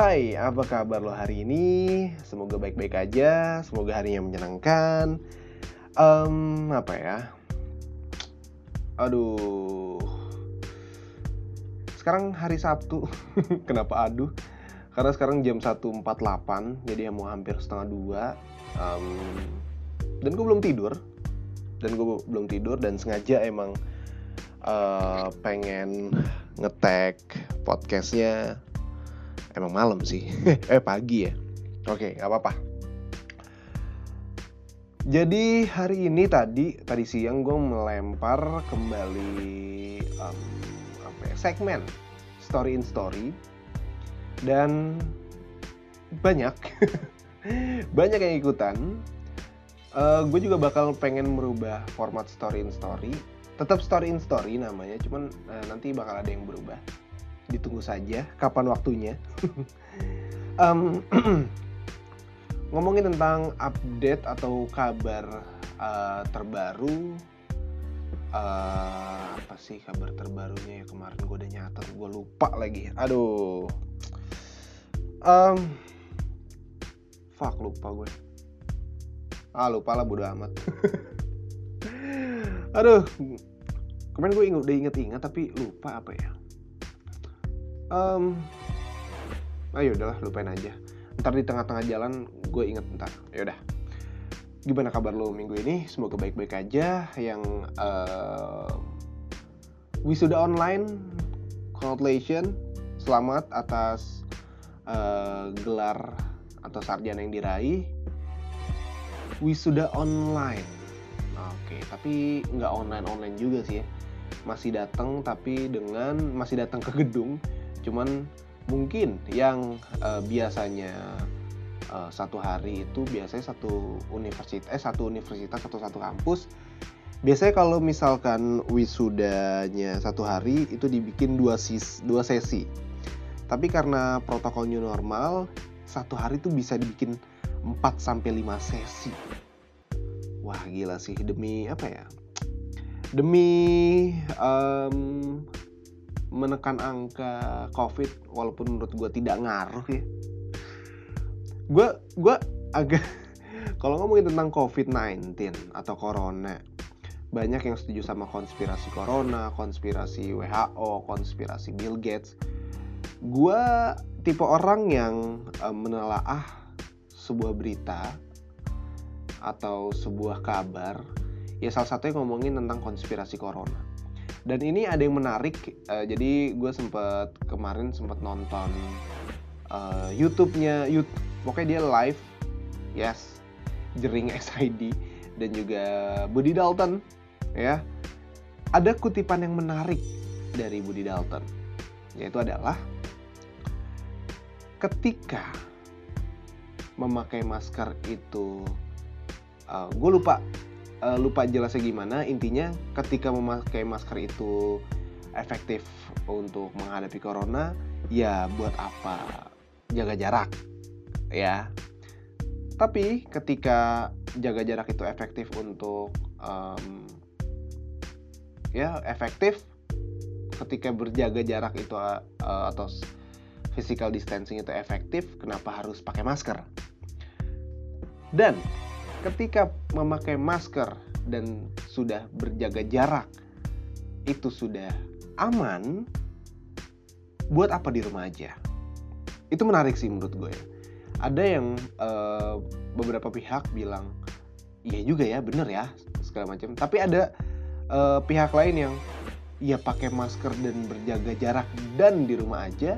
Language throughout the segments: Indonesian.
Hai, apa kabar lo hari ini? Semoga baik-baik aja, semoga harinya menyenangkan. Um, apa ya? Aduh, sekarang hari Sabtu. Kenapa aduh? Karena sekarang jam 1.48, jadi mau hampir setengah dua. Um, dan gue belum tidur. Dan gue belum tidur dan sengaja emang uh, pengen ngetek podcastnya emang malam sih. Eh pagi ya. Oke nggak apa-apa. Jadi hari ini tadi tadi siang gue melempar kembali um, apa ya, segmen. Story in story. Dan banyak. Banyak yang ikutan. Uh, gue juga bakal pengen merubah format story in story. Tetap story in story namanya cuman uh, nanti bakal ada yang berubah ditunggu saja kapan waktunya. Um, ngomongin tentang update atau kabar uh, terbaru. Uh, apa sih kabar terbarunya ya? Kemarin gue udah nyatet gue lupa lagi. Aduh. Um, fuck lupa gue ah lupa lah bodo amat. Aduh. Kemarin gue udah inget-inget tapi lupa apa ya um, ayo udahlah lupain aja. Ntar di tengah-tengah jalan gue inget ntar. Yaudah gimana kabar lo minggu ini? Semoga baik-baik aja. Yang uh, wisuda online. Congratulations selamat atas uh, gelar atau sarjana yang diraih. Wisuda online. Oke tapi nggak online online juga sih ya. Masih datang tapi dengan masih datang ke gedung cuman mungkin yang uh, biasanya uh, satu hari itu biasanya satu universitas eh satu universitas atau satu kampus biasanya kalau misalkan wisudanya satu hari itu dibikin dua sis dua sesi. Tapi karena protokol new normal satu hari itu bisa dibikin 4 sampai 5 sesi. Wah gila sih. Demi apa ya? Demi um, menekan angka covid walaupun menurut gue tidak ngaruh ya gue gue agak kalau ngomongin tentang covid-19 atau corona banyak yang setuju sama konspirasi corona, konspirasi WHO, konspirasi Bill Gates. Gue tipe orang yang uh, menelaah sebuah berita atau sebuah kabar ya salah satunya ngomongin tentang konspirasi corona dan ini ada yang menarik uh, jadi gue sempet kemarin sempet nonton uh, YouTube-nya YouTube pokoknya dia live yes jering SID dan juga Budi Dalton ya. Ada kutipan yang menarik dari Budi Dalton yaitu adalah ketika memakai masker itu uh, gue lupa uh, lupa jelasnya gimana. Intinya ketika memakai masker itu efektif untuk menghadapi corona ya buat apa? Jaga jarak ya. Tapi ketika jaga jarak itu efektif untuk um, ya efektif ketika berjaga jarak itu uh, atau physical distancing itu efektif kenapa harus pakai masker? Dan ketika memakai masker dan sudah berjaga jarak itu sudah aman, buat apa di rumah aja? Itu menarik sih menurut gue. Ada yang uh, beberapa pihak bilang, iya juga ya, bener ya, segala macam. Tapi ada uh, pihak lain yang ya pakai masker dan berjaga jarak dan di rumah aja,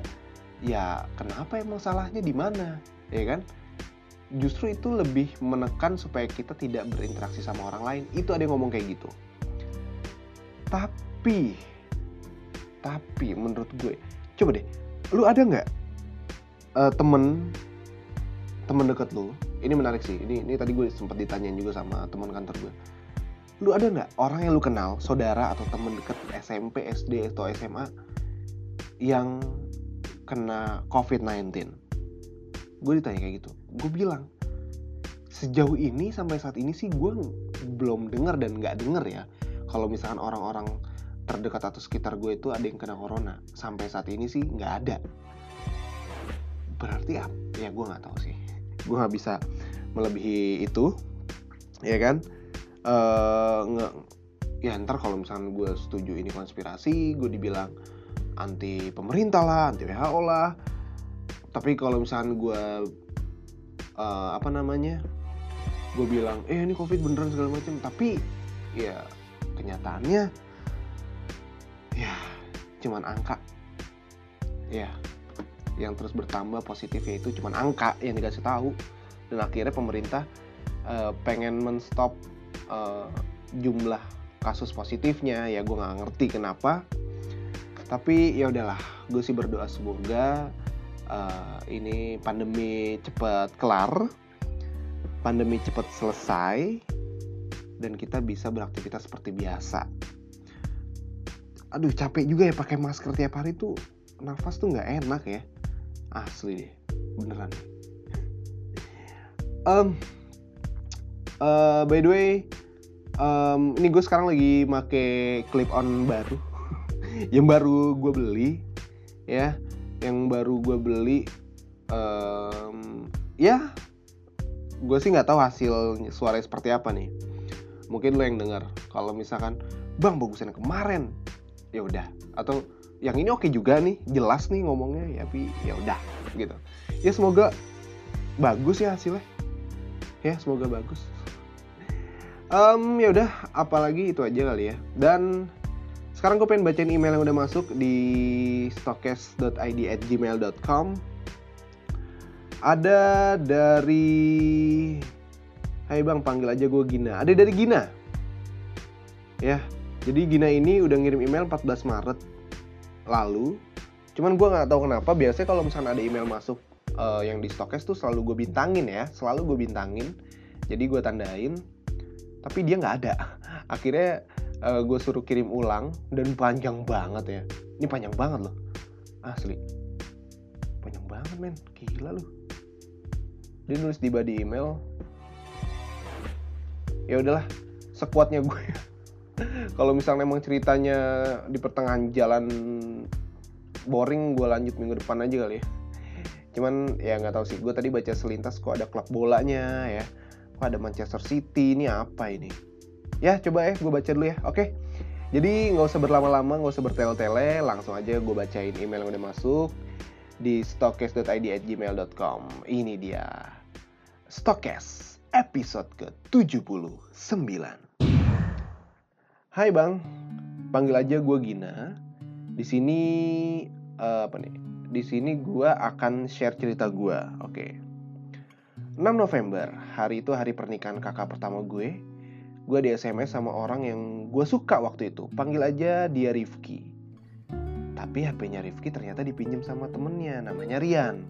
ya kenapa emang salahnya di mana, ya kan? Justru itu lebih menekan supaya kita tidak berinteraksi sama orang lain. Itu ada yang ngomong kayak gitu. Tapi tapi menurut gue coba deh lu ada nggak uh, temen temen deket lu? Ini menarik sih ini ini tadi gue sempat ditanyain juga sama teman kantor gue. Lu ada nggak orang yang lu kenal saudara atau temen deket SMP SD atau SMA yang kena COVID-19 gue ditanya kayak gitu. Gue bilang sejauh ini sampai saat ini sih gue belum dengar dan nggak denger ya kalau misalkan orang-orang terdekat atau sekitar gue itu ada yang kena corona. Sampai saat ini sih nggak ada. Berarti apa ya gue nggak tahu sih. Gue nggak bisa melebihi itu ya kan? Uh, ya ntar kalau misalnya gue setuju ini konspirasi gue dibilang anti pemerintah lah anti WHO lah tapi kalau misalnya gue uh, apa namanya gue bilang eh ini covid beneran segala macam. Tapi ya kenyataannya ya cuman angka. Ya yang terus bertambah positifnya itu cuman angka yang dikasih tahu. Dan akhirnya pemerintah uh, pengen menstop uh, jumlah kasus positifnya. Ya gue nggak ngerti kenapa. Tapi ya udahlah gue sih berdoa semoga uh, ini pandemi cepat kelar pandemi cepat selesai dan kita bisa beraktivitas seperti biasa. Aduh capek juga ya pakai masker tiap hari tuh. Nafas tuh nggak enak ya. Asli deh beneran. Um, uh, by the way um, ini gue sekarang lagi make clip on baru. Yang baru gue beli ya yang baru gue beli um, ya gue sih nggak tahu hasil suara seperti apa nih. Mungkin lo yang dengar kalau misalkan bang bagusan kemarin. Ya udah. Atau yang ini oke juga nih jelas nih ngomongnya ya tapi ya udah gitu. Ya semoga bagus ya hasilnya. Ya semoga bagus. Um, ya udah apalagi itu aja kali ya. Dan sekarang gue pengen bacain email yang udah masuk di stokes.id@gmail.com ada dari Hai bang panggil aja gue Gina. Ada dari Gina. Ya jadi Gina ini udah ngirim email 14 Maret lalu. Cuman gue nggak tahu kenapa biasanya kalau misalnya ada email masuk uh, yang di Stokes tuh selalu gue bintangin ya selalu gue bintangin. Jadi gue tandain tapi dia nggak ada. Akhirnya uh, eh, gue suruh kirim ulang dan panjang banget ya. Ini panjang banget loh. Asli. Panjang banget men. Gila loh dia nulis di body email. Ya udahlah sekuatnya gue kalau misalnya emang ceritanya di pertengahan jalan boring gue lanjut minggu depan aja kali ya. Cuman ya nggak tahu sih. Gue tadi baca selintas kok ada klub bolanya ya. Ada Manchester City. Ini apa ini ya coba ya gue baca dulu ya. Oke. Jadi nggak usah berlama-lama nggak usah bertele-tele langsung aja gue bacain email yang udah masuk di stokes.id@gmail.com ini dia. Stokes episode ke-79 Hai Bang. Panggil aja gue Gina. Di sini uh, apa nih? Di sini gue akan share cerita gue oke. okay. 6 November, hari itu hari pernikahan kakak pertama gue. Gue di SMS sama orang yang gue suka waktu itu. Panggil aja dia Rifki. Tapi HP-nya Rifki ternyata dipinjam sama temennya, namanya Rian.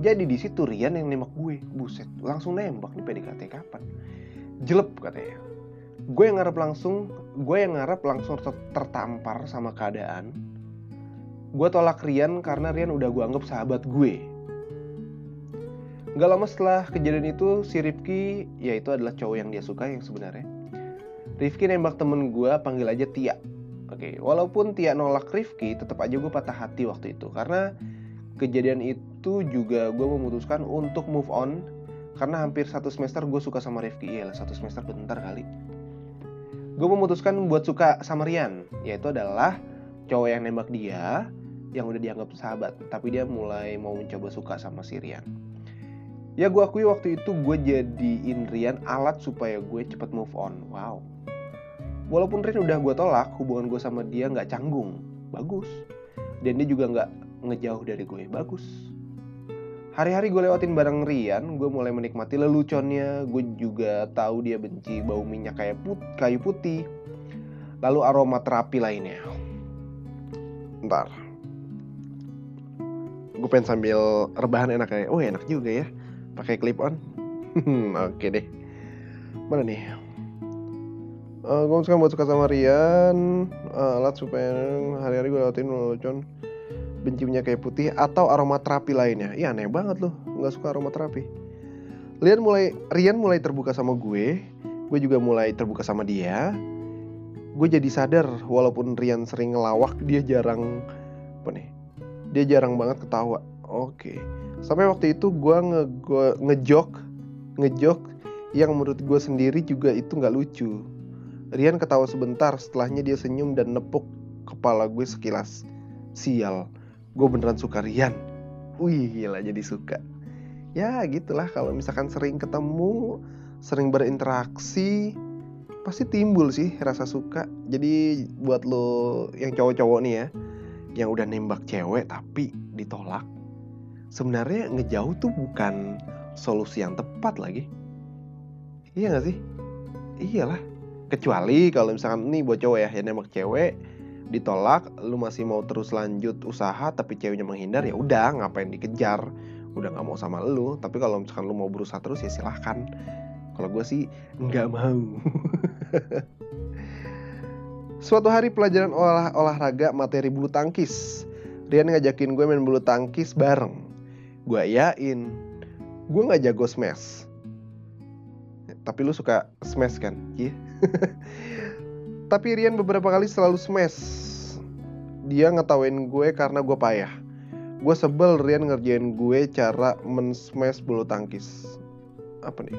Jadi di situ Rian yang nembak gue. Buset, langsung nembak nih PDKT kapan? Jelep katanya. Gue yang ngarep langsung, gue yang ngarep langsung tertampar sama keadaan. Gue tolak Rian karena Rian udah gue anggap sahabat gue Gak lama setelah kejadian itu, si Rifki, ya itu adalah cowok yang dia suka yang sebenarnya. Rifki nembak temen gue, panggil aja Tia. Oke, walaupun Tia nolak Rifki, tetap aja gue patah hati waktu itu. Karena kejadian itu juga gue memutuskan untuk move on. Karena hampir satu semester gue suka sama Rifki. Iya satu semester bentar kali. Gue memutuskan buat suka sama Rian. Yaitu adalah cowok yang nembak dia, yang udah dianggap sahabat. Tapi dia mulai mau mencoba suka sama si Rian ya gue akui waktu itu gue jadiin Rian alat supaya gue cepet move on. Wow. Walaupun Rian udah gue tolak hubungan gue sama dia nggak canggung. Bagus. Dan dia juga nggak ngejauh dari gue bagus. Hari-hari gue lewatin bareng Rian gue mulai menikmati leluconnya. Gue juga tahu dia benci bau minyak kayak put kayu putih. Lalu aroma terapi lainnya. Ntar. Gue pengen sambil rebahan enak kayak oh enak juga ya pakai clip on? Oke okay deh. Mana nih? Uh, gue sekarang buat suka sama Rian. Uh, alat supaya hari-hari gue lewatin lelucon benci minyak kayak putih atau aromaterapi lainnya? Iya aneh banget loh nggak suka aromaterapi Rian mulai Rian mulai terbuka sama gue. Gue juga mulai terbuka sama dia. Gue jadi sadar walaupun Rian sering ngelawak dia jarang apa nih? Dia jarang banget ketawa. Oke. Sampai waktu itu gue nge ngejok ngejok yang menurut gue sendiri juga itu nggak lucu. Rian ketawa sebentar, setelahnya dia senyum dan nepuk kepala gue sekilas. Sial, gue beneran suka Rian. Wih, gila jadi suka. Ya gitulah kalau misalkan sering ketemu, sering berinteraksi, pasti timbul sih rasa suka. Jadi buat lo yang cowok-cowok nih ya, yang udah nembak cewek tapi ditolak, sebenarnya ngejauh tuh bukan solusi yang tepat lagi. Iya gak sih? Iyalah. Kecuali kalau misalkan nih buat cowok ya yang nembak cewek ditolak, lu masih mau terus lanjut usaha tapi ceweknya menghindar ya udah ngapain dikejar, udah nggak mau sama lu. Tapi kalau misalkan lu mau berusaha terus ya silahkan. Kalau gue sih nggak mau. Suatu hari pelajaran olah olahraga materi bulu tangkis. Rian ngajakin gue main bulu tangkis bareng. Gue yain. Gue nggak jago smash. Tapi lu suka smash kan? Iya. Tapi Rian beberapa kali selalu smash. Dia ngetawain gue karena gue payah. Gue sebel Rian ngerjain gue cara men-smash bulu tangkis. Apa nih?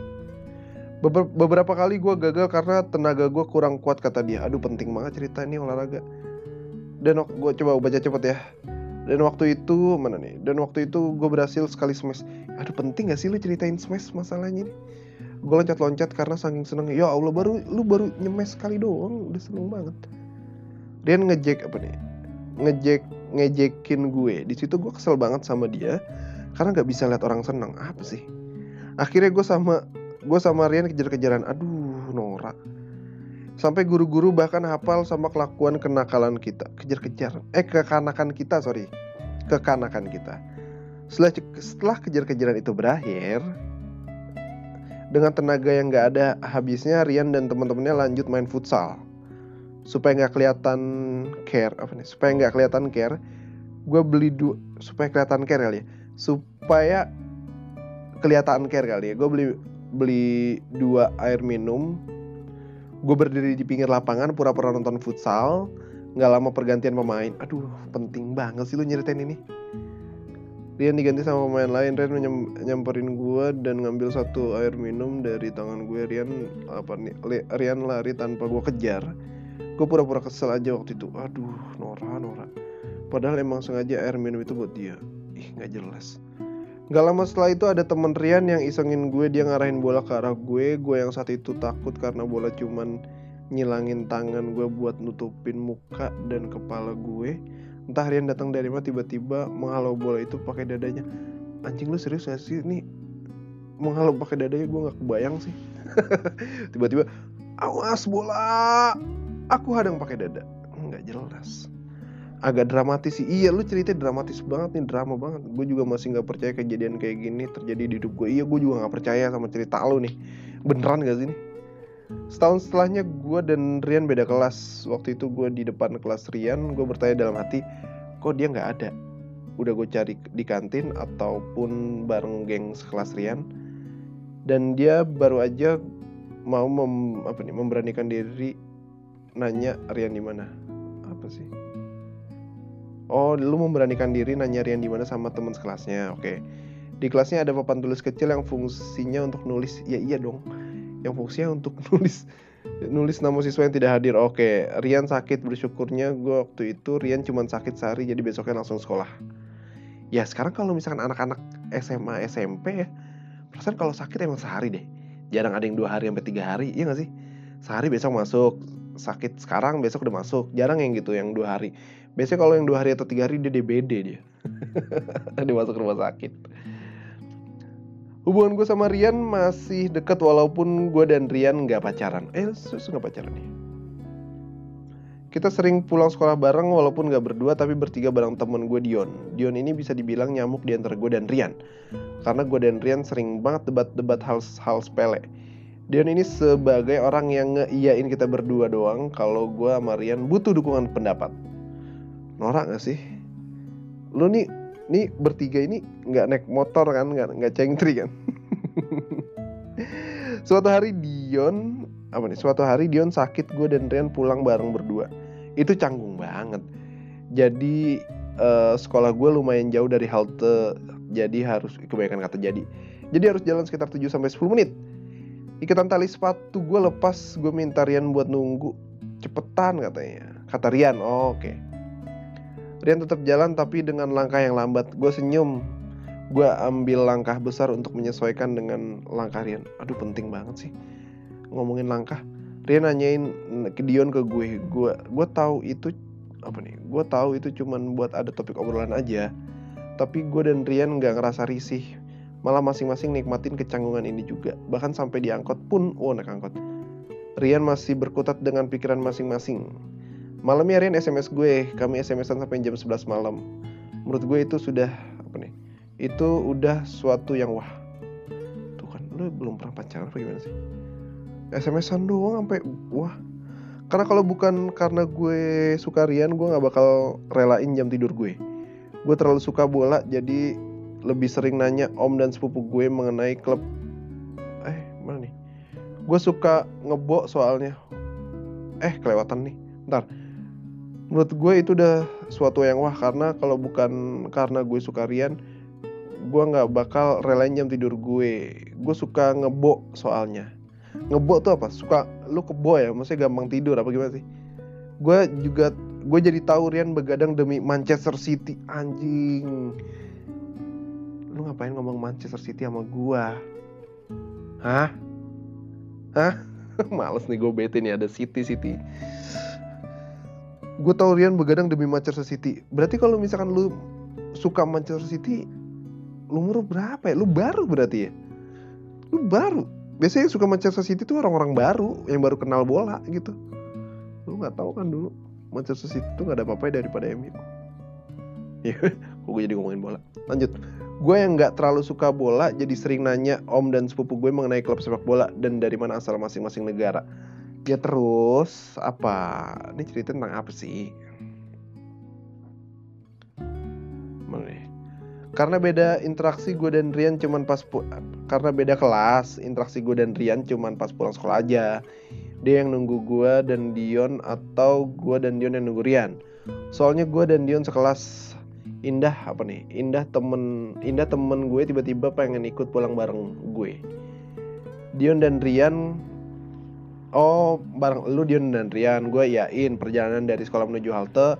Beber beberapa kali gue gagal karena tenaga gue kurang kuat kata dia. Aduh penting banget cerita ini olahraga. Dan gue coba baca cepet ya. Dan waktu itu mana nih? Dan waktu itu gue berhasil sekali smash. Aduh penting gak sih lu ceritain smash masalahnya nih? gue loncat-loncat karena saking seneng. Ya Allah baru lu baru nyemes sekali doang. Udah seneng banget. Dia ngejek apa nih? Ngejek ngejekin gue. Di situ gue kesel banget sama dia karena nggak bisa lihat orang seneng. Apa sih? Akhirnya gue sama gue sama Rian kejar-kejaran. Aduh norak sampai guru-guru bahkan hafal sama kelakuan kenakalan kita kejar-kejar eh kekanakan kita sorry kekanakan kita setelah setelah kejar-kejaran itu berakhir dengan tenaga yang gak ada habisnya, Rian dan teman-temannya lanjut main futsal. Supaya nggak kelihatan care, apa nih? Supaya nggak kelihatan care, gue beli dua, supaya kelihatan care kali ya. Supaya kelihatan care kali ya. Gue beli beli dua air minum. Gue berdiri di pinggir lapangan, pura-pura nonton futsal. Nggak lama pergantian pemain. Aduh, penting banget sih lu nyeritain ini. Rian diganti sama pemain lain Rian nyamperin gue dan ngambil satu air minum dari tangan gue Rian apa nih Rian lari tanpa gue kejar gue pura-pura kesel aja waktu itu aduh Nora Nora padahal emang sengaja air minum itu buat dia ih nggak jelas Gak lama setelah itu ada temen Rian yang isengin gue dia ngarahin bola ke arah gue. Gue yang saat itu takut karena bola cuman nyilangin tangan gue buat nutupin muka dan kepala gue. Entah Rian datang dari mana tiba-tiba menghalau bola itu pakai dadanya. Anjing lu serius gak sih? Ini menghalau pakai dadanya gue nggak kebayang sih. Tiba-tiba awas bola! Aku hadang pakai dada. Nggak jelas agak dramatis sih. Iya lu cerita dramatis banget nih drama banget. Gue juga masih nggak percaya kejadian kayak gini terjadi di hidup gue iya gue juga nggak percaya sama cerita lu nih. Beneran gak sih nih? Setahun setelahnya gue dan Rian beda kelas. Waktu itu gue di depan kelas Rian gue bertanya dalam hati kok dia nggak ada? Udah gue cari di kantin ataupun bareng geng sekelas Rian? Dan dia baru aja mau mem, apa nih memberanikan diri nanya Rian di mana. Apa sih oh lu memberanikan diri nanya Rian di mana sama teman sekelasnya oke di kelasnya ada papan tulis kecil yang fungsinya untuk nulis ya iya dong yang fungsinya untuk nulis nulis nama siswa yang tidak hadir. Oke, Rian sakit bersyukurnya gue waktu itu Rian cuma sakit sehari jadi besoknya langsung sekolah. Ya sekarang kalau misalkan anak-anak SMA SMP ya, perasaan kalau sakit emang sehari deh. Jarang ada yang dua hari sampai tiga hari, iya gak sih? Sehari besok masuk, sakit sekarang besok udah masuk. Jarang yang gitu yang dua hari. Biasanya kalau yang dua hari atau tiga hari dia DBD dia. dia masuk rumah sakit. Hubungan gue sama Rian masih dekat walaupun gue dan Rian nggak pacaran. Eh, sus nggak pacaran nih. Kita sering pulang sekolah bareng walaupun nggak berdua tapi bertiga bareng temen gue Dion. Dion ini bisa dibilang nyamuk di antara gue dan Rian. Karena gue dan Rian sering banget debat-debat hal, hal sepele. Dion ini sebagai orang yang ngeiyain kita berdua doang kalau gue sama Rian butuh dukungan pendapat. Norak gak sih? Lu nih ini bertiga ini nggak naik motor kan nggak nggak cengtri kan? Suatu hari Dion apa nih? Suatu hari Dion sakit gue dan Rian pulang bareng berdua. Itu canggung banget. Jadi uh, sekolah gue lumayan jauh dari halte jadi harus kebanyakan kata jadi. Jadi harus jalan sekitar 7 sampai 10 menit. Ikatan tali sepatu gue lepas gue minta Rian buat nunggu. Cepetan katanya. Kata Rian oh, oke. okay. Rian tetap jalan tapi dengan langkah yang lambat. Gue senyum. Gue ambil langkah besar untuk menyesuaikan dengan langkah Rian. Aduh penting banget sih ngomongin langkah. Rian nanyain ke Dion ke gue. Gue gue tahu itu apa nih? Gue tahu itu cuman buat ada topik obrolan aja. Tapi gue dan Rian nggak ngerasa risih. Malah masing-masing nikmatin kecanggungan ini juga. Bahkan sampai diangkot pun oh naik angkot. Rian masih berkutat dengan pikiran masing-masing malamnya Rian SMS gue kami SMS-an sampai jam 11 malam. Menurut gue itu sudah apa nih itu udah suatu yang wah. Tuh kan lu belum pernah pacaran apa gimana sih? SMS-an doang sampai wah. Karena kalau bukan karena gue suka Rian gue nggak bakal relain jam tidur gue. Gue terlalu suka bola jadi lebih sering nanya om dan sepupu gue mengenai klub. Eh mana nih? Gue suka ngebok soalnya. Eh kelewatan nih. Ntar menurut gue itu udah suatu yang wah karena kalau bukan karena gue suka Rian gue nggak bakal relain jam tidur gue. Gue suka ngebok soalnya. Ngebok tuh apa? Suka lu kebo ya? Maksudnya gampang tidur apa gimana sih? Gue juga gue jadi tahu Rian begadang demi Manchester City. Anjing. Lu ngapain ngomong Manchester City sama gua? Hah? Hah? Males nih gue bete nih ada City City gue tau Rian begadang demi Manchester City. Berarti kalau misalkan lu suka Manchester City lu umur berapa ya? Lu baru berarti ya? Lu baru. Biasanya yang suka Manchester City tuh orang-orang baru yang baru kenal bola gitu. Lu nggak tahu kan dulu Manchester City tuh gak ada apa-apa daripada MU ya gue jadi ngomongin bola? Lanjut. Gue yang nggak terlalu suka bola jadi sering nanya om dan sepupu gue mengenai klub sepak bola dan dari mana asal masing-masing negara ya terus apa ini cerita tentang apa sih? Mana nih karena beda interaksi gue dan Rian cuman pas karena beda kelas interaksi gue dan Rian cuman pas pulang sekolah aja. Dia yang nunggu gue dan Dion atau gue dan Dion yang nunggu Rian. Soalnya gue dan Dion sekelas. Indah apa nih? Indah temen Indah temen gue tiba-tiba pengen ikut pulang bareng gue. Dion dan Rian Oh bareng lu Dion dan Rian. Gue yain perjalanan dari sekolah menuju halte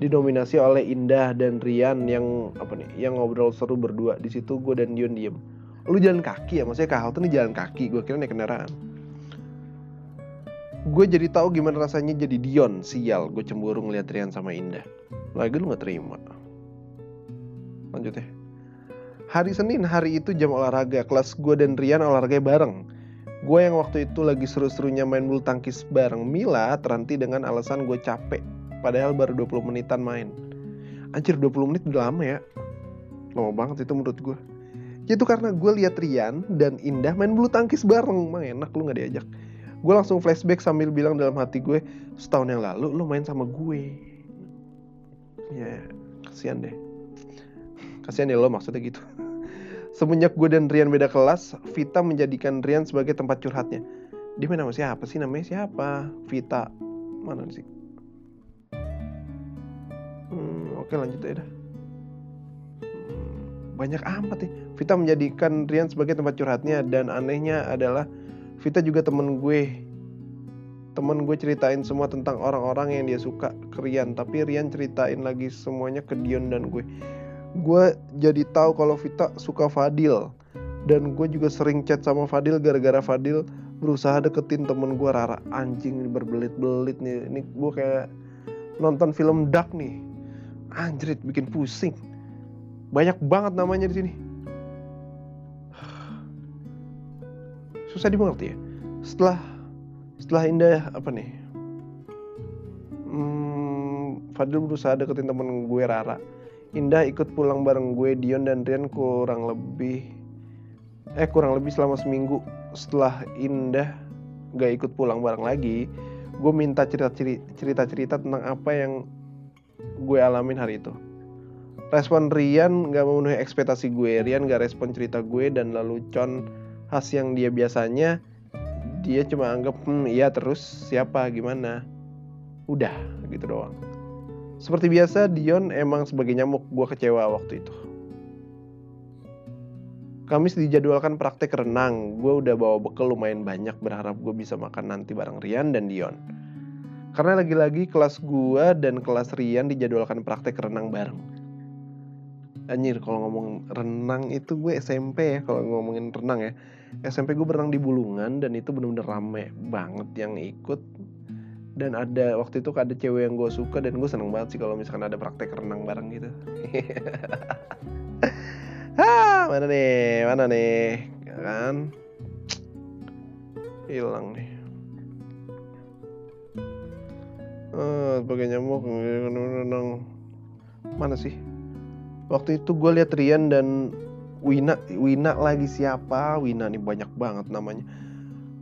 Didominasi oleh Indah dan Rian yang apa nih yang ngobrol seru berdua. Di situ gue dan Dion diem. Lu jalan kaki ya? Maksudnya ke halte nih jalan kaki. Gue kira naik kendaraan. Gue jadi tahu gimana rasanya jadi Dion. Sial gue cemburu ngeliat Rian sama Indah. Lagi lu nggak terima. Lanjut ya. Hari Senin hari itu jam olahraga. Kelas gue dan Rian olahraga bareng gue yang waktu itu lagi seru-serunya main bulu tangkis bareng Mila terhenti dengan alasan gue capek. Padahal baru 20 menitan main. Anjir 20 menit udah lama ya. Lama banget itu menurut gue ya itu karena gue lihat Rian dan Indah main bulu tangkis bareng. Mah enak lu gak diajak. Gue langsung flashback sambil bilang dalam hati gue setahun yang lalu lu main sama gue. Ya kasihan deh. Kasihan ya lo maksudnya gitu semenjak gue dan Rian beda kelas Vita menjadikan Rian sebagai tempat curhatnya. Dia main siapa sih? Namanya siapa? Vita. Mana sih? Hmm, oke lanjut aja dah. Hmm, banyak amat nih Vita menjadikan Rian sebagai tempat curhatnya dan anehnya adalah Vita juga temen gue. Temen gue ceritain semua tentang orang-orang yang dia suka ke Rian tapi Rian ceritain lagi semuanya ke Dion dan gue gue jadi tahu kalau Vita suka Fadil. Dan gue juga sering chat sama Fadil gara-gara Fadil berusaha deketin temen gue Rara. Anjing berbelit-belit nih. Ini gue kayak nonton film Dark nih. Anjrit bikin pusing. Banyak banget namanya di sini. Susah dimengerti ya? Setelah setelah Indah apa nih? Hmm, Fadil berusaha deketin temen gue Rara Indah ikut pulang bareng gue Dion dan Rian kurang lebih eh kurang lebih selama seminggu setelah Indah gak ikut pulang bareng lagi gue minta cerita cerita cerita tentang apa yang gue alamin hari itu. Respon Rian gak memenuhi ekspektasi gue Rian gak respon cerita gue dan lalu Con khas yang dia biasanya dia cuma anggap hmm iya terus siapa gimana? Udah gitu doang Seperti biasa, Dion emang sebagai nyamuk. Gue kecewa waktu itu. Kamis dijadwalkan praktek renang. Gue udah bawa bekal lumayan banyak berharap gue bisa makan nanti bareng Rian dan Dion. Karena lagi-lagi kelas gue dan kelas Rian dijadwalkan praktek renang bareng. Anjir kalau ngomong renang itu gue SMP ya kalau ngomongin renang ya. SMP gue berenang di Bulungan dan itu bener-bener rame banget yang ikut. Dan ada waktu itu ada cewek yang gue suka dan gue seneng banget sih kalau misalkan ada praktek renang bareng gitu. ah, mana nih? Mana nih? Kan hilang nih. Eh, sebagai nyamuk renang mana sih? Waktu itu gue lihat Rian dan Wina, Wina lagi siapa? Wina nih banyak banget namanya.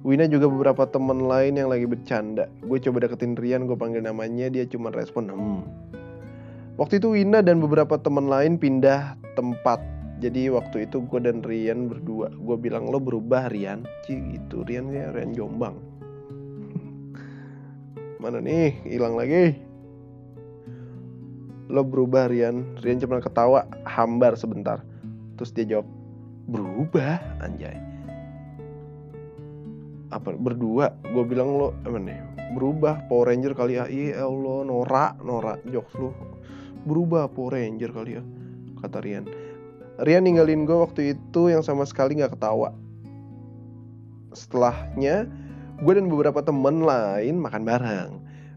Wina juga beberapa teman lain yang lagi bercanda. Gue coba deketin Rian, gue panggil namanya, dia cuma respon hmm. Waktu itu Wina dan beberapa teman lain pindah tempat. Jadi waktu itu gue dan Rian berdua gue bilang lo berubah Rian. Ci gitu Rian ya Rian Jombang. Mana nih hilang lagi. Lo berubah Rian. Rian cuma ketawa hambar sebentar. Terus dia jawab berubah anjay apa berdua gue bilang lo apa nih berubah Power Ranger kali ya iya Allah Nora Nora jokes lo berubah Power Ranger kali ya kata Rian Rian ninggalin gue waktu itu yang sama sekali gak ketawa. Setelahnya, gue dan beberapa temen lain makan bareng.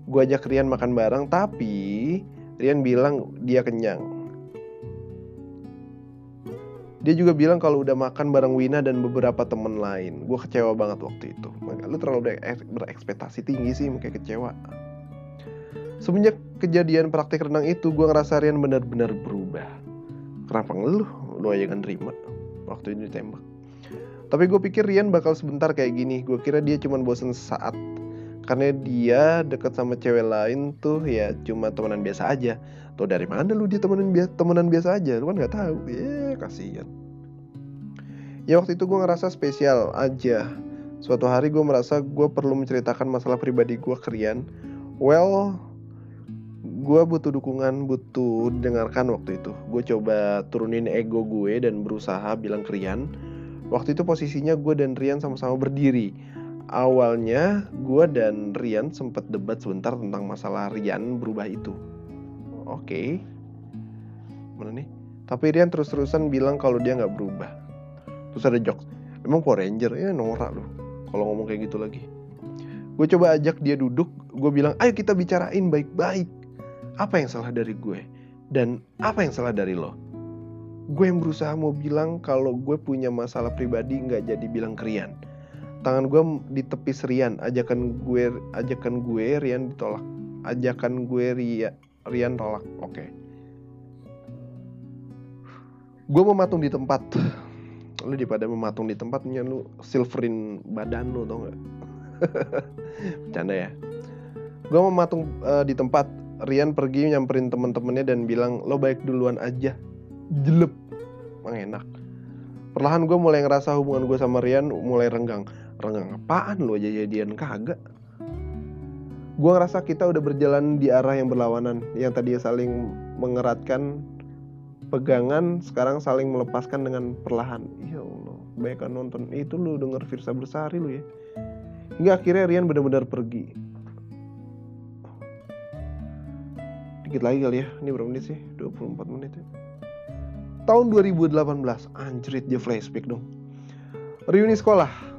Gue ajak Rian makan bareng, tapi Rian bilang dia kenyang. Dia juga bilang kalau udah makan bareng Wina dan beberapa temen lain. Gue kecewa banget waktu itu. Lu terlalu berekspektasi tinggi sih, kayak kecewa. Semenjak kejadian praktek renang itu, gue ngerasa Rian benar-benar berubah. Kenapa ngeluh? lu aja kan terima waktu ini ditembak tapi gue pikir Rian bakal sebentar kayak gini gue kira dia cuma bosen saat karena dia deket sama cewek lain tuh ya cuma temenan biasa aja. Tuh dari mana lu dia temenan biasa temenan biasa aja? Lu kan nggak tahu. Ya yeah, kasihan. Ya waktu itu gue ngerasa spesial aja. Suatu hari gue merasa gue perlu menceritakan masalah pribadi gue ke Rian. Well gue butuh dukungan butuh dengarkan waktu itu. Gue coba turunin ego gue dan berusaha bilang ke Rian. Waktu itu posisinya gue dan Rian sama-sama berdiri awalnya gue dan Rian sempat debat sebentar tentang masalah Rian berubah itu. Oke. Okay. mana nih? Tapi Rian terus-terusan bilang kalau dia nggak berubah. Terus ada jokes. Emang Power Ranger? Ya norak loh. Kalau ngomong kayak gitu lagi. Gue coba ajak dia duduk. Gue bilang ayo kita bicarain baik-baik. Apa yang salah dari gue? Dan apa yang salah dari lo? Gue yang berusaha mau bilang kalau gue punya masalah pribadi nggak jadi bilang ke Rian tangan gue di tepi Rian. Ajakan gue ajakan gue Rian ditolak. Ajakan gue Ria, Rian tolak. Oke. Okay. gue mematung di tempat. Lu daripada mematung di tempatnya lu silverin badan lu tau gak bercanda ya. Gue mematung uh, di tempat. Rian pergi nyamperin temen-temennya dan bilang lo baik duluan aja. Jelep emang enak. Perlahan gue mulai ngerasa hubungan gue sama Rian mulai renggang renggang apaan lo aja jadian kagak? Gue ngerasa kita udah berjalan di arah yang berlawanan yang tadi saling mengeratkan pegangan sekarang saling melepaskan dengan perlahan. Ya Allah baik nonton. Itu lu denger Firsa Bersari lu ya? Hingga akhirnya Rian benar-benar pergi. Dikit lagi kali ya ini berapa menit sih? 24 menit ya. Tahun 2018 anjrit dia flashback dong. Reuni sekolah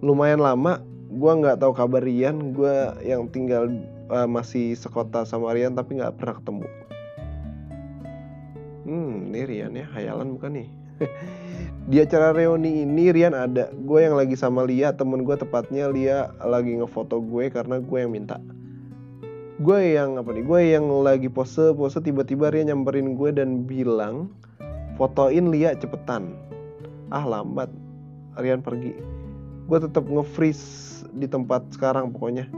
lumayan lama gue nggak tahu kabar Rian gue yang tinggal uh, masih sekota sama Rian tapi nggak pernah ketemu. Hmm ini Rian ya hayalan bukan nih? Di acara reuni ini Rian ada gue yang lagi sama Lia temen gue tepatnya Lia lagi ngefoto gue karena gue yang minta. Gue yang apa nih gue yang lagi pose pose tiba-tiba dia nyamperin gue dan bilang fotoin Lia cepetan. Ah lambat. Rian pergi gue tetap nge-freeze di tempat sekarang pokoknya.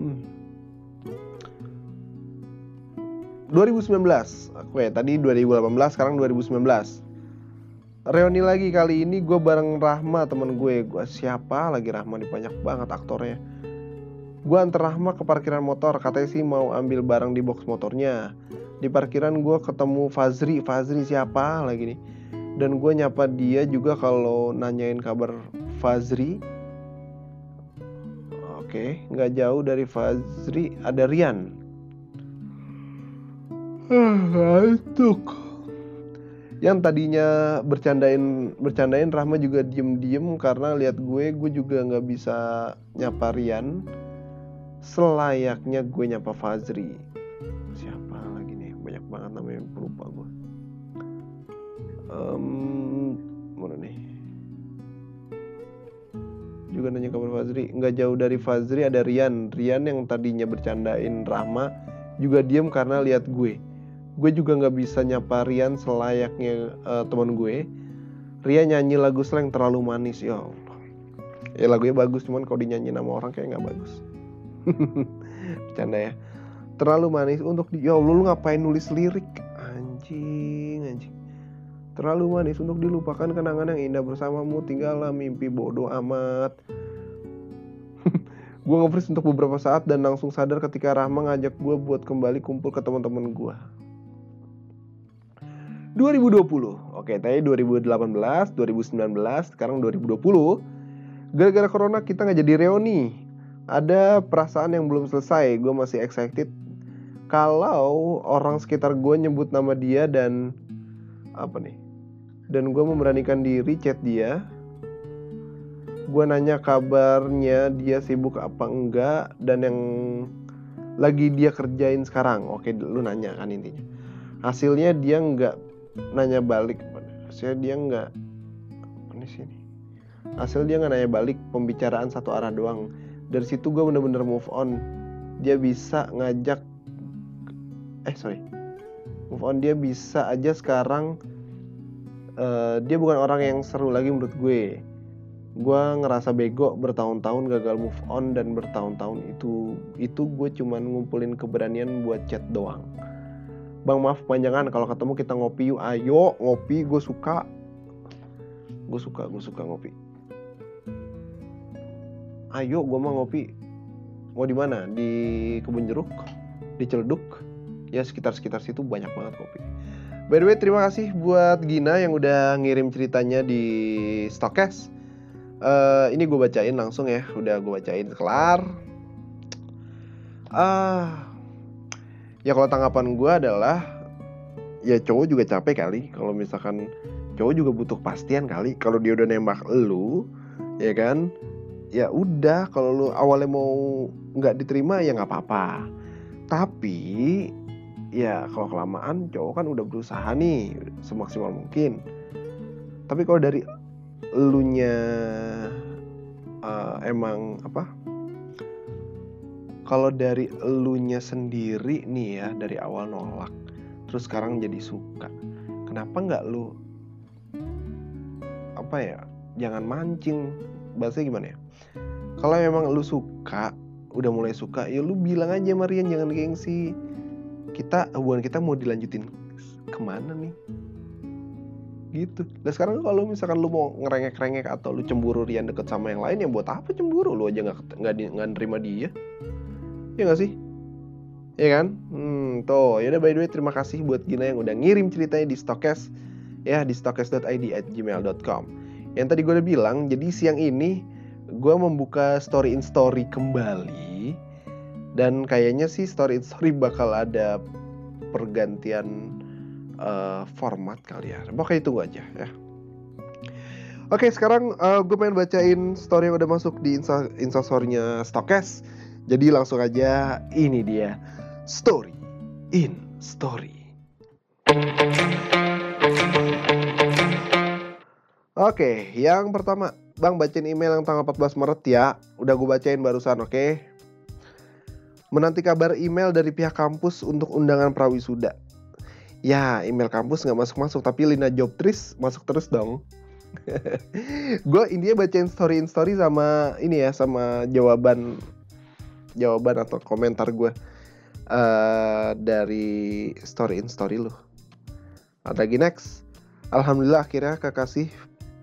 Hmm. 2019 oke tadi 2018 sekarang 2019 reuni lagi kali ini gue bareng Rahma temen gue. Gue siapa lagi Rahma? Nih banyak banget aktornya. Gue antar Rahma ke parkiran motor, katanya sih mau ambil barang di box motornya. Di parkiran gue ketemu Fazri, Fazri siapa lagi nih? Dan gue nyapa dia juga kalau nanyain kabar Fazri. Oke, nggak jauh dari Fazri ada Rian. Ngantuk. Yang tadinya bercandain bercandain Rahma juga diem-diem karena lihat gue, gue juga nggak bisa nyapa Rian selayaknya gue nyapa Fazri um, mana nih? Juga nanya kabar Fazri. Nggak jauh dari Fazri ada Rian. Rian yang tadinya bercandain Rahma juga diem karena lihat gue. Gue juga nggak bisa nyapa Rian selayaknya uh, teman gue. Rian nyanyi lagu slang terlalu manis ya ya lagunya bagus cuman kalau dinyanyi nama orang kayak nggak bagus. Bercanda ya. Terlalu manis untuk di ya Allah lu ngapain nulis lirik? Anjing terlalu manis untuk dilupakan kenangan yang indah bersamamu. Tinggallah mimpi bodoh amat. Gue nge untuk beberapa saat dan langsung sadar ketika Rahma ngajak gue buat kembali kumpul ke teman-teman gue 2020 oke tadi 2018 2019 sekarang 2020 gara-gara corona kita nggak jadi reuni. Ada perasaan yang belum selesai. Gue masih excited. Kalau orang sekitar gue nyebut nama dia dan apa nih dan gue memberanikan diri chat dia. Gue nanya kabarnya dia sibuk apa enggak dan yang lagi dia kerjain sekarang. Oke lu nanya kan intinya. Hasilnya dia nggak nanya balik. Hasilnya dia nggak nih sini hasil dia nggak nanya balik pembicaraan satu arah doang. Dari situ gue bener-bener move on. Dia bisa ngajak eh sorry. Move on dia bisa aja sekarang uh, dia bukan orang yang seru lagi menurut gue. Gue ngerasa bego bertahun-tahun gagal move on dan bertahun-tahun itu. Itu gue cuman ngumpulin keberanian buat chat doang. Bang maaf panjangan kalau ketemu kita ngopi yuk. Ayo ngopi. Gue suka. Gue suka gue suka ngopi. Ayo gue mau ngopi. Mau di mana? Di kebun jeruk? Di celduk? Ya sekitar sekitar situ banyak banget kopi by the way terima kasih buat Gina yang udah ngirim ceritanya di Stokes uh, ini gue bacain langsung ya. Udah gue bacain kelar. Uh, ya kalau tanggapan gue adalah ya cowok juga capek kali. Kalau misalkan cowok juga butuh pastian kali. Kalau dia udah nembak lu ya kan? Ya udah kalau lu awalnya mau nggak diterima ya nggak apa-apa. Tapi ya kalau kelamaan cowok kan udah berusaha nih semaksimal mungkin. Tapi kalau dari elunya uh, emang apa? Kalau dari elunya sendiri nih ya dari awal nolak terus sekarang jadi suka kenapa nggak lu apa ya jangan mancing? Bahasanya gimana ya? Kalau memang lu suka udah mulai suka ya lu bilang aja Marian jangan gengsi kita hubungan kita mau dilanjutin ke mana nih gitu. Dan sekarang kalau misalkan lu mau ngerengek-rengek atau lu cemburu Rian deket sama yang lain, ya buat apa cemburu? Lu aja nggak nggak nggak nerima dia, ya nggak sih? Ya kan? Hmm, tuh. Ya udah by the way terima kasih buat Gina yang udah ngirim ceritanya di Stokes ya di stokes.id at gmail.com. Yang tadi gue udah bilang, jadi siang ini gue membuka story in story kembali dan kayaknya sih story story bakal ada pergantian uh, format kali ya pokoknya itu aja ya Oke sekarang uh, gue pengen bacain story yang udah masuk di insta instastorynya Stokes Jadi langsung aja ini dia Story in Story Oke yang pertama Bang bacain email yang tanggal 14 Maret ya. Udah gue bacain barusan, oke? Okay? Menanti kabar email dari pihak kampus untuk undangan prawisuda. Ya, email kampus nggak masuk-masuk, tapi Lina Jobtris masuk terus dong. gue intinya bacain story in story sama ini ya, sama jawaban jawaban atau komentar gue uh, dari story in story lo. Ada lagi next. Alhamdulillah akhirnya kekasih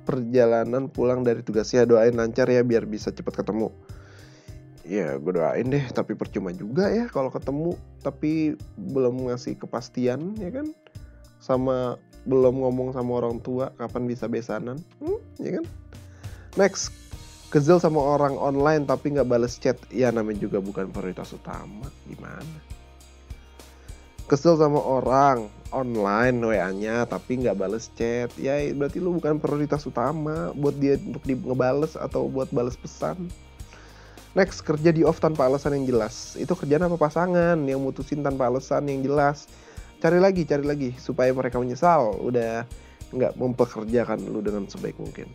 perjalanan pulang dari tugasnya doain lancar ya biar bisa cepat ketemu ya gue doain deh tapi percuma juga ya kalau ketemu tapi belum ngasih kepastian ya kan? Sama belum ngomong sama orang tua kapan bisa besanan hmm, ya kan? Next kesel sama orang online tapi nggak bales chat. Ya namanya juga bukan prioritas utama. Gimana? Kesel sama orang online WA-nya tapi nggak bales chat. Ya berarti lu bukan prioritas utama buat dia untuk di ngebales atau buat bales pesan Next, kerja di off tanpa alasan yang jelas. Itu kerjaan apa pasangan yang mutusin tanpa alasan yang jelas. Cari lagi, cari lagi supaya mereka menyesal udah nggak mempekerjakan lu dengan sebaik mungkin.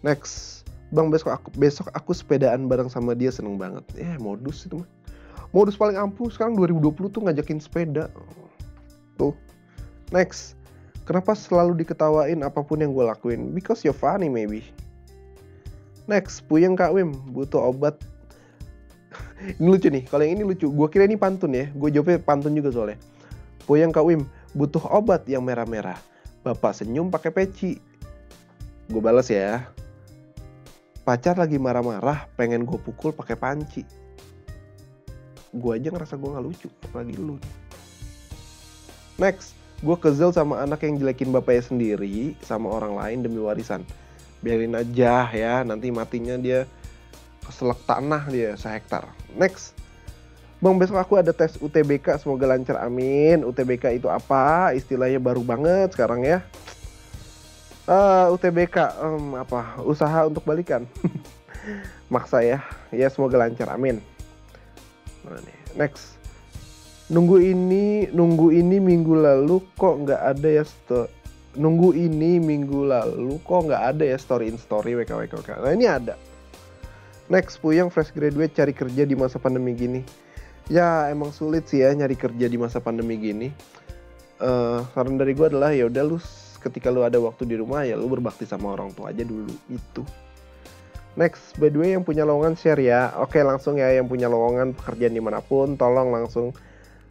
Next, bang besok aku besok aku sepedaan bareng sama dia seneng banget. Eh modus itu mah. Modus paling ampuh sekarang 2020 tuh ngajakin sepeda. Tuh. Next, kenapa selalu diketawain apa pun yang gue lakuin? Because you're funny maybe. Next, puyeng Kak Wim, butuh obat. ini lucu nih, kalau yang ini lucu. Gue kira ini pantun ya, gue jawabnya pantun juga soalnya. Puyeng Kak Wim, butuh obat yang merah-merah. Bapak senyum pakai peci. Gue balas ya. Pacar lagi marah-marah, pengen gue pukul pakai panci. Gue aja ngerasa gue gak lucu, apalagi lu. Next, gue kesel sama anak yang jelekin bapaknya sendiri sama orang lain demi warisan biarin aja ya nanti matinya dia keselak tanah dia sehektar. Next. Bang besok aku ada tes UTBK semoga lancar amin. UTBK itu apa? Istilahnya baru banget sekarang ya. Uh, ah, UTBK um, apa? Usaha untuk balikan. Maksa ya. Ya semoga lancar amin. Next. Nunggu ini nunggu ini minggu lalu kok nggak ada ya nunggu ini minggu lalu kok nggak ada ya story in story WK WK WK. Nah ini ada. Next Puyang fresh graduate cari kerja di masa pandemi gini. Ya emang sulit sih ya nyari kerja di masa pandemi gini. Uh, saran dari gue adalah ya udah lu ketika lu ada waktu di rumah ya lu berbakti sama orang tua aja dulu itu. Next, by the way yang punya lowongan share ya. Oke langsung ya yang punya lowongan pekerjaan di mana pun, tolong langsung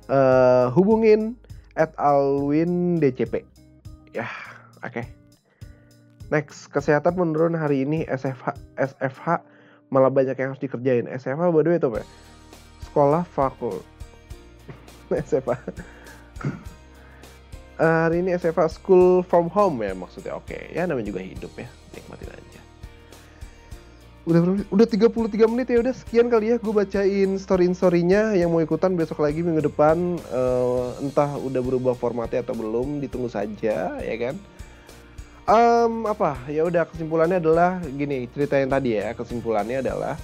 uh, hubungin at Alwin DCP ya oke. Okay. next kesehatan menurun hari ini. SFH SFH malah banyak yang harus dikerjain. SFH by the way itu apa sekolah fakul SFH uh, eh, hari ini SFH school from home ya maksudnya. Oke okay. ya namanya juga hidup ya. Nikmatin aja udah udah 33 menit ya udah sekian kali ya gue bacain story storynya yang mau ikutan besok lagi minggu depan uh, entah udah berubah formatnya atau belum ditunggu saja ya kan? Um, apa? Ya udah kesimpulannya adalah gini cerita yang tadi ya kesimpulannya adalah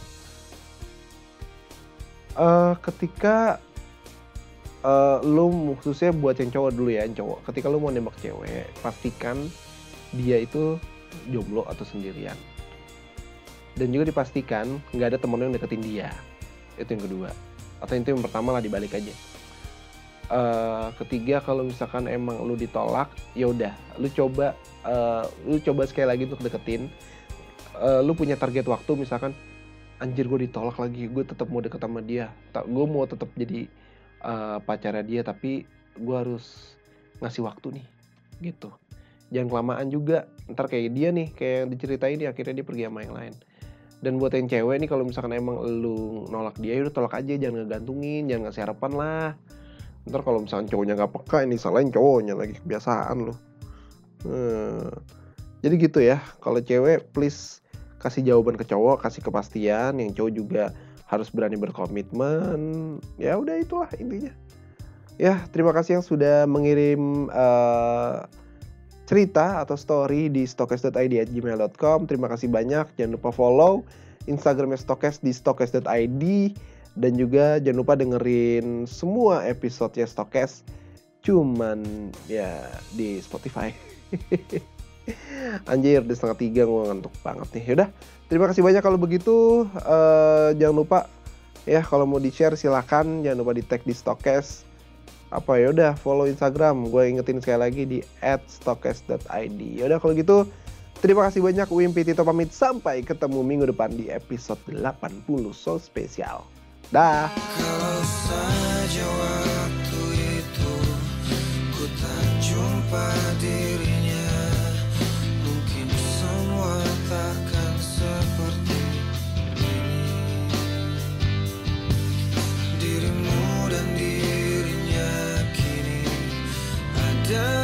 uh, ketika uh, lu khususnya buat yang cowok dulu ya yang cowok. Ketika lu mau nembak cewek pastikan dia itu jomblo atau sendirian dan juga dipastikan nggak ada temen yang deketin dia. Itu yang kedua. Atau itu yang pertama lah dibalik aja. Uh, ketiga kalau misalkan emang lu ditolak ya udah. Lu coba uh, lu coba sekali lagi untuk deketin. Uh, lu punya target waktu misalkan anjir gue ditolak lagi. Gue tetap mau deket sama dia. Tak gue mau tetap jadi uh, pacarnya dia tapi gue harus ngasih waktu nih gitu. Jangan kelamaan juga. Ntar kayak dia nih kayak yang diceritain dia akhirnya dia pergi sama yang lain dan buat yang cewek nih kalau misalkan emang lu nolak dia ya udah tolak aja jangan ngegantungin jangan ngasih harapan lah. Ntar kalau misalkan cowoknya nggak peka ini salahin cowoknya lagi kebiasaan lo hmm. jadi gitu ya kalau cewek please kasih jawaban ke cowok kasih kepastian yang cowok juga harus berani berkomitmen. Ya udah itulah intinya. Ya terima kasih yang sudah mengirim uh, cerita atau story di stokes.id@gmail.com. Terima kasih banyak. Jangan lupa follow Instagramnya Stokes di stokes.id dan juga jangan lupa dengerin semua episode ya Stokes cuman ya di Spotify. Anjir, udah setengah tiga gue ngantuk banget nih. Yaudah, terima kasih banyak kalau begitu. Uh, jangan lupa ya kalau mau di share silakan. Jangan lupa di tag di Stokes apa ya udah follow Instagram. Gue ingetin sekali lagi di @stokes.id ya udah kalau gitu terima kasih banyak Wimpi Tito pamit. Sampai ketemu minggu depan di episode 80 so spesial. Dah. Kalau saja waktu itu ku tak jumpa Yeah.